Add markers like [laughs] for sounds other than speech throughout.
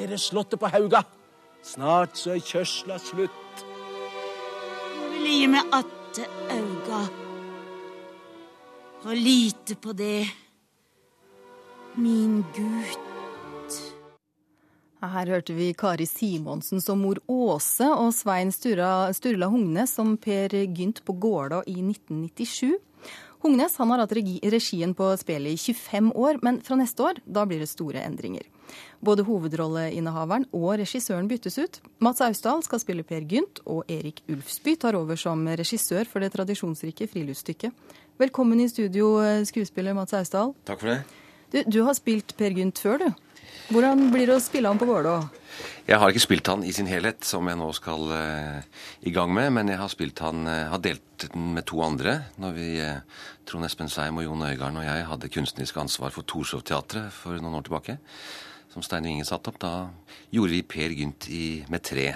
ser jeg slottet på Hauga. Snart så er kjørsla slutt. Jeg vil gi meg atte auga og lite på det, min gutt. Her hørte vi Kari Simonsen som mor Åse og Svein Sturla, Sturla Hungnes som Per Gynt på Gålå i 1997. Hungnes han har hatt regien på spillet i 25 år, men fra neste år da blir det store endringer. Både hovedrolleinnehaveren og regissøren byttes ut. Mats Austdal skal spille Per Gynt, og Erik Ulfsby tar over som regissør for det tradisjonsrike friluftsstykket. Velkommen i studio, skuespiller Mats Austdal. Takk for det. Du, du har spilt Per Gynt før, du. Hvordan blir det å spille han på Vålå? Jeg har ikke spilt han i sin helhet, som jeg nå skal uh, i gang med. Men jeg har spilt han, uh, har delt den med to andre. Når vi, uh, Trond Espen Seim og Jon Øigarden og jeg hadde kunstnerisk ansvar for Torshov-teatret for noen år tilbake, som Stein Winge satte opp, da gjorde vi Per Gynt i, med tre.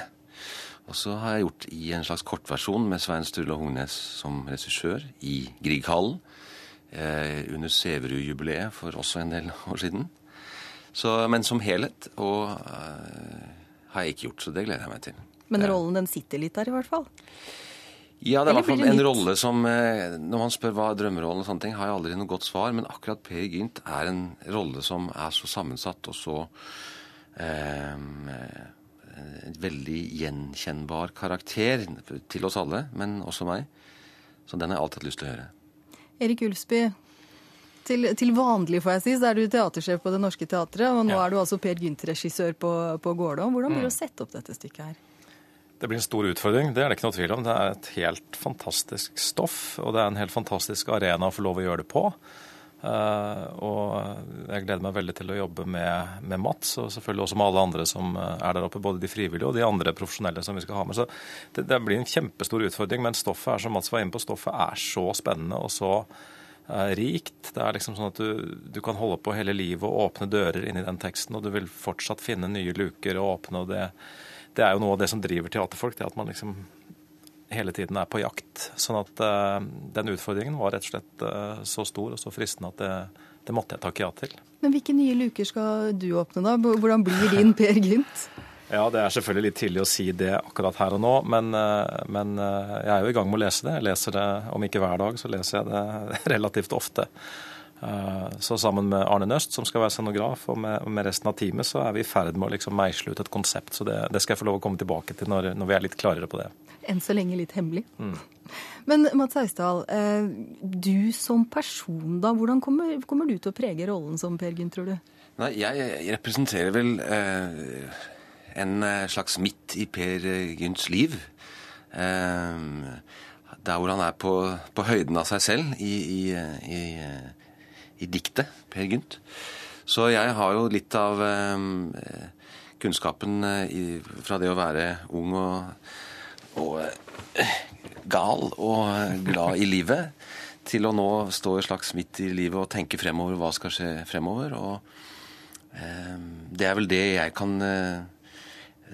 Og så har jeg gjort i en slags kortversjon med Svein Sturle Hognes som regissør i Grieghallen. under Sæverud-jubileet for også en del år siden. Så, men som helhet og, uh, har jeg ikke gjort, så det gleder jeg meg til. Men rollen den sitter litt der, i hvert fall? Ja, det er i hvert fall en rolle som uh, Når man spør hva er drømmerollen og sånne ting, har jeg aldri noe godt svar. Men akkurat Per Gynt er en rolle som er så sammensatt og så eh, En veldig gjenkjennbar karakter til oss alle, men også meg. Så den har jeg alltid hatt lyst til å gjøre. Erik Ulfsby, til, til, vanlig får jeg si, så er du teatersjef på Det Norske Teatret, og nå ja. er du altså Per Gynt-regissør på, på Gårdå. Hvordan blir det mm. å sette opp dette stykket her? Det blir en stor utfordring, det er det ikke noe tvil om. Det er et helt fantastisk stoff, og det er en helt fantastisk arena å få lov å gjøre det på. Uh, og jeg gleder meg veldig til å jobbe med, med, Mats, og selvfølgelig også med alle andre som eh, er der oppe. Både de frivillige og de andre profesjonelle som vi skal ha med. Så det, det blir en kjempestor utfordring, men stoffet er som Mats var inne på, stoffet er så spennende og så rikt. Det er liksom sånn at du, du, kan holde på hele livet og åpne dører inn i den teksten, og du vil fortsatt finne nye luker å åpne. og det, det er jo noe av det som driver teaterfolk, det at man liksom hele tiden er på jakt. Sånn at uh, den utfordringen var rett og slett uh, så stor og så fristende at det, det, måtte jeg takke ja til. Men hvilke nye luker skal du åpne, da? Hvordan blir din Per Gynt? Ja, Det er selvfølgelig litt tidlig å si det akkurat her og nå, men, uh, men jeg er jo i gang med å lese det. Jeg leser det om ikke hver dag, så leser jeg det [laughs] relativt ofte. Så sammen med Arne Nøst, som skal være scenograf, og med, med resten av teamet, så er vi i ferd med å liksom meisle ut et konsept. Så det, det, skal jeg få lov å komme tilbake til når, når vi er litt klarere på det enn så lenge litt hemmelig. Mm. [laughs] Men Mats Hausdal, eh, du som person, da, hvordan kommer, kommer, du til å prege rollen som Per Gynt, tror du? Nei, jeg representerer vel eh, en eh, slags midt i Per Gynts liv. Eh, der hvor han er på, på, høyden av seg selv i, i, i, i diktet Per Gynt. Så jeg har jo litt av eh, kunnskapen fra det å være ung og og eh, gal og glad i livet, til å nå stå i slags midt i livet og tenke fremover hva skal skje fremover. Og eh, det er vel det jeg kan eh,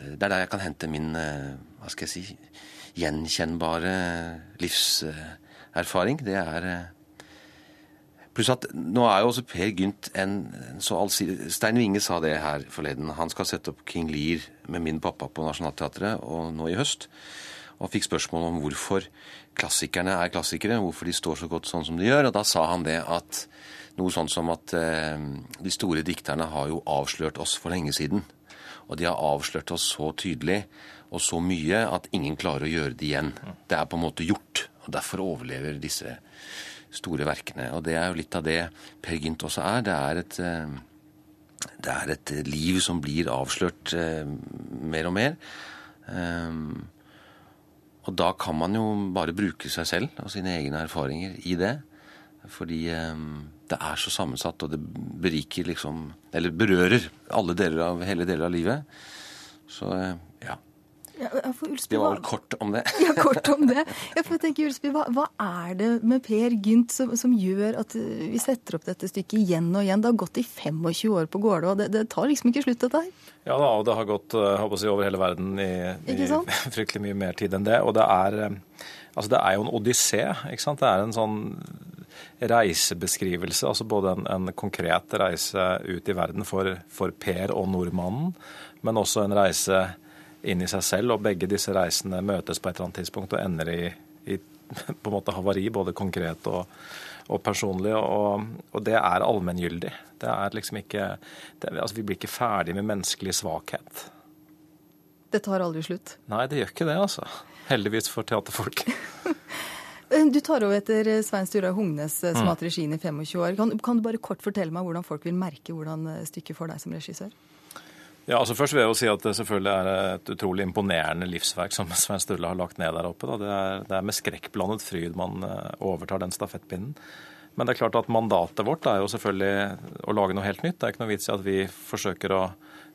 Det er der jeg kan hente min eh, hva skal jeg si gjenkjennbare livserfaring. Det er eh, Pluss at nå er jo også Per Gynt en, en så allsidig Stein Winge sa det her forleden. Han skal sette opp King Lear med min pappa på Nationaltheatret og nå i høst og fikk spørsmål om hvorfor klassikerne er klassikere, hvorfor de står så godt sånn som de gjør. Og da sa han det at noe sånn som at eh, de store dikterne har jo avslørt oss for lenge siden. Og de har avslørt oss så tydelig og så mye at ingen klarer å gjøre det igjen. Det er på en måte gjort. Og derfor overlever disse store verkene. Og det er jo litt av det Per Gynt også er. Det er et, eh, det er et liv som blir avslørt eh, mer og mer. Um, og da kan man jo bare bruke seg selv og sine egne erfaringer i det. Fordi eh, det er så sammensatt, og det beriker liksom Eller berører alle deler av, hele deler av livet. Så eh, ja. Ja, Ulsby, det var vel kort om det. ja, kort om det. Jeg tenker, Ulsby, hva, hva, er det med Per Gynt som, som, gjør at vi setter opp dette stykket igjen og igjen? Det har gått i 25 år på Gålå, og det, det, tar liksom ikke slutt, dette her? Ja da, og det har gått håper jeg, over hele verden i, i [laughs] fryktelig mye mer tid enn det. Og det er, altså, det er jo en odyssé. ikke sant? Det er en sånn reisebeskrivelse, altså både en, en, konkret reise ut i verden for, for Per og nordmannen, men også en reise inn i seg selv. Og begge disse reisene møtes på et eller annet tidspunkt og ender i, i på en måte havari, både konkret og, og personlig. Og, og, det er allmenngyldig. Det er liksom ikke det, altså Vi blir ikke ferdig med menneskelig svakhet. Det tar aldri slutt? Nei, det gjør ikke det, altså. Heldigvis for teaterfolk. [laughs] Du tar over etter Svein Stura Hungnes, som har hatt regien i 25 år. Kan, kan, du bare kort fortelle meg hvordan folk vil merke hvordan stykket får deg som regissør? Ja, altså Først vil jeg jo si at det selvfølgelig er et utrolig imponerende livsverk som [laughs] Svein Sturle har lagt ned der oppe. Det er, det, er, med skrekkblandet fryd man eh, overtar den stafettpinnen. Men det er klart at mandatet vårt er jo selvfølgelig å lage noe helt nytt. Det er ikke noe vits i at vi forsøker å,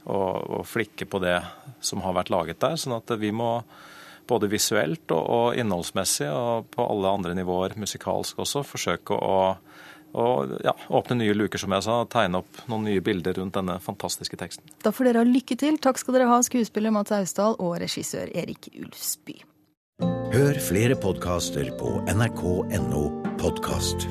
å, å flikke på det som har vært laget der. sånn at vi må både visuelt og, og innholdsmessig og på alle andre nivåer, musikalsk også, forsøke å å ja, åpne nye luker, som jeg sa. Tegne opp noen nye bilder rundt denne fantastiske teksten. Da får dere ha lykke til. Takk skal dere ha, skuespiller Mats Austdal og regissør Erik Ulfsby. Hør flere podkaster på nrk.no podkast.